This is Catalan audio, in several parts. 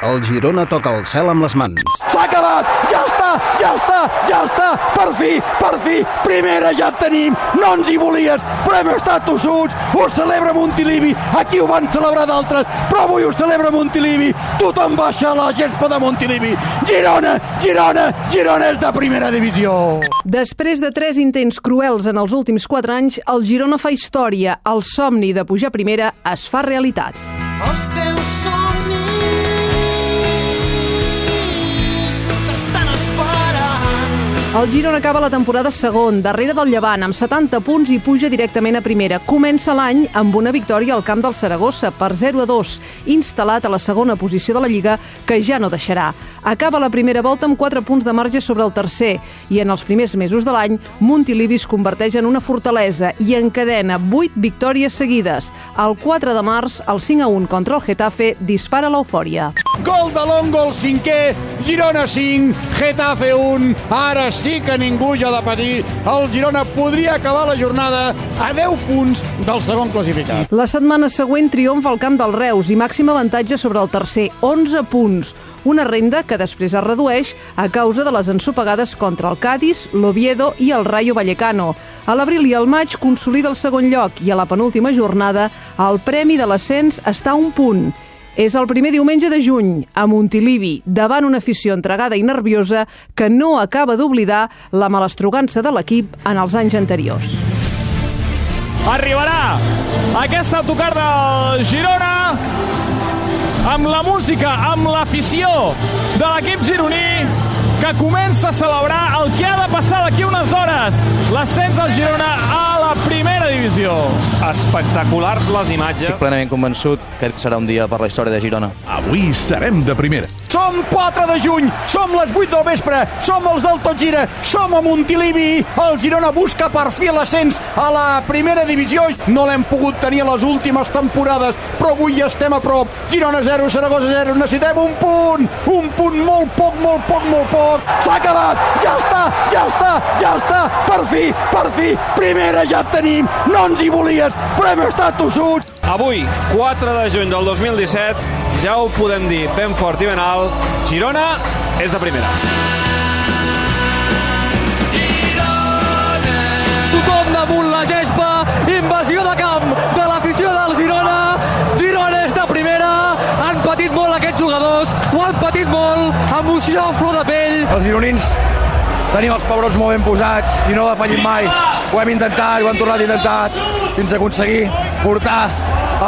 El Girona toca el cel amb les mans. S'ha acabat! Ja està! Ja està! Ja està! Per fi! Per fi! Primera ja tenim! No ens hi volies, però hem estat tossuts! Ho celebra Montilivi! Aquí ho van celebrar d'altres, però avui ho celebra Montilivi! Tothom baixa a la gespa de Montilivi! Girona! Girona! Girona és de primera divisió! Després de tres intents cruels en els últims quatre anys, el Girona fa història. El somni de pujar primera es fa realitat. Els El Girona acaba la temporada segon, darrere del Llevant, amb 70 punts i puja directament a primera. Comença l'any amb una victòria al camp del Saragossa per 0 a 2, instal·lat a la segona posició de la Lliga, que ja no deixarà. Acaba la primera volta amb 4 punts de marge sobre el tercer i en els primers mesos de l'any Montilivi es converteix en una fortalesa i encadena 8 victòries seguides. El 4 de març, el 5 a 1 contra el Getafe dispara l'eufòria. Gol de Longo, el cinquè, Girona 5, Getafe 1. Ara sí que ningú ja de patir. El Girona podria acabar la jornada a 10 punts del segon classificat. La setmana següent triomfa al camp del Reus i màxim avantatge sobre el tercer, 11 punts. Una renda que després es redueix a causa de les ensopegades contra el Cádiz, l'Oviedo i el Rayo Vallecano. A l'abril i al maig consolida el segon lloc i a la penúltima jornada el premi de l'ascens està a un punt. És el primer diumenge de juny, a Montilivi, davant una afició entregada i nerviosa que no acaba d'oblidar la malastrugança de l'equip en els anys anteriors. Arribarà aquesta autocar del Girona amb la música, amb l'afició de l'equip gironí que comença a celebrar el que ha de passar d'aquí unes hores, l'ascens del Girona Espectaculars les imatges. Estic plenament convençut que serà un dia per la història de Girona. Avui serem de primera. Som 4 de juny, som les 8 del vespre, som els del Tot Gira, som a Montilivi. El Girona busca per fi l'ascens a la primera divisió. No l'hem pogut tenir a les últimes temporades, però avui ja estem a prop. Girona 0, Saragossa 0. Necessitem un punt, un punt molt poc, molt poc, molt poc. S'ha acabat, ja està, ja està, ja està. Per fi, per fi, primera ja tenim. No ens hi volies, però hem estat tossuts. Avui, 4 de juny del 2017, ja ho podem dir ben fort i ben alt, Girona és de primera. Tothom damunt la gespa, invasió de camp de l'afició del Girona. Girona és de primera, han patit molt aquests jugadors, ho han patit molt, emoció a flor de pell. Els gironins tenim els pebrots molt ben posats i no defallim mai. Ho hem intentat, ho hem tornat a intentar fins a aconseguir portar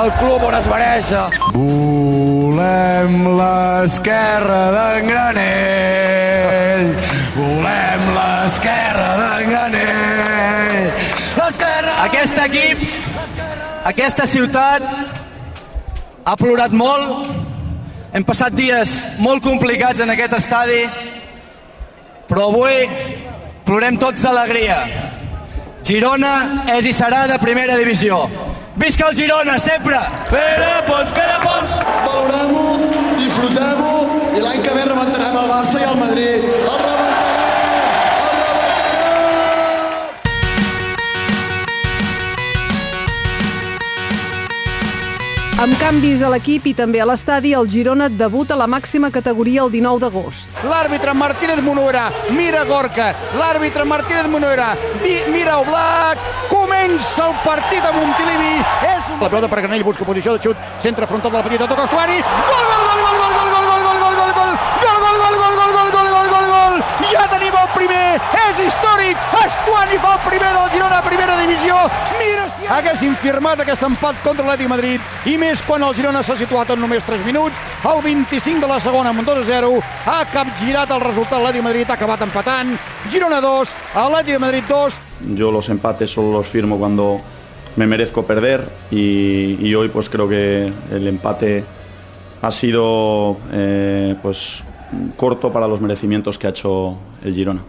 el club on es mereix. Volem l'esquerra d'en Granell. Volem l'esquerra d'en Granell. Aquest equip, aquesta ciutat, ha plorat molt. Hem passat dies molt complicats en aquest estadi, però avui plorem tots d'alegria. Girona és i serà de primera divisió. Visca el Girona, sempre! Pere Pons, Pere Pons! Valorem-ho, disfrutem-ho i l'any que ve rebentarem el Barça i el Madrid. El rebentarem! Amb canvis a l'equip i també a l'estadi, el Girona debuta a la màxima categoria el 19 d'agost. L'àrbitre Martínez Monuera mira Gorka, l'àrbitre Martínez Monuera di, mira Oblak, comença el partit a Montilivi, és un... La pelota per Granell, busca posició de xut, centre frontal de la petita, toca Estuari, gol, gol, haguessin firmat aquest empat contra l'Atlètic Madrid. I més quan el Girona s'ha situat en només 3 minuts, el 25 de la segona amb un 2 a 0, ha capgirat el resultat l'Atlètic Madrid, ha acabat empatant, Girona 2, Atlètic Madrid 2, Yo los empates solo los firmo cuando me merezco perder y, y hoy pues creo que el empate ha sido eh, pues corto para los merecimientos que ha hecho el Girona.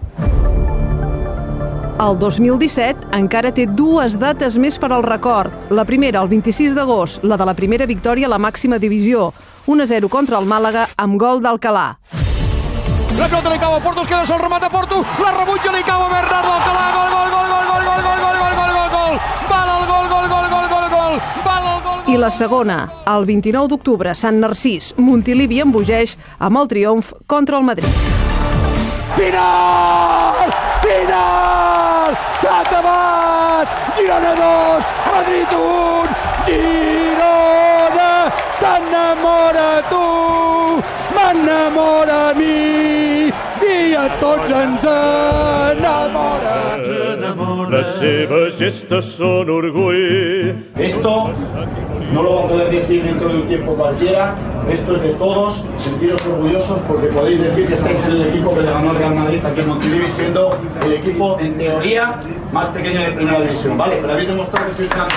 El 2017 encara té dues dates més per al record. La primera, el 26 d'agost, la de la primera victòria a la màxima divisió. 1-0 contra el Màlaga amb gol d'Alcalà. La pelota li cau a Porto, es queda sol, remata Porto, la rebutja li cau a Bernardo Alcalá, gol, gol, gol, gol, gol, gol, gol, gol, gol, gol, gol, gol, val el gol, gol, gol, gol, gol, gol, val el gol, I la segona, el 29 d'octubre, Sant Narcís, Montilivi embogeix amb el triomf contra el Madrid. Final! Final! S'ha acabat! Girona 2, Madrid 1! Girona! T'enamora tu! M'enamora a mi! A tots ens enamora! Les seves gestes són orgull. Esto no lo va a poder decir dentro de un tiempo cualquiera. Esto es de todos. Sentiros orgullosos porque podéis decir que estáis en el equipo que le ganó al Real Madrid aquí en Montilivi, siendo el equipo, en teoría, más pequeño de primera división. ¿Vale? Pero habéis demostrado que sois una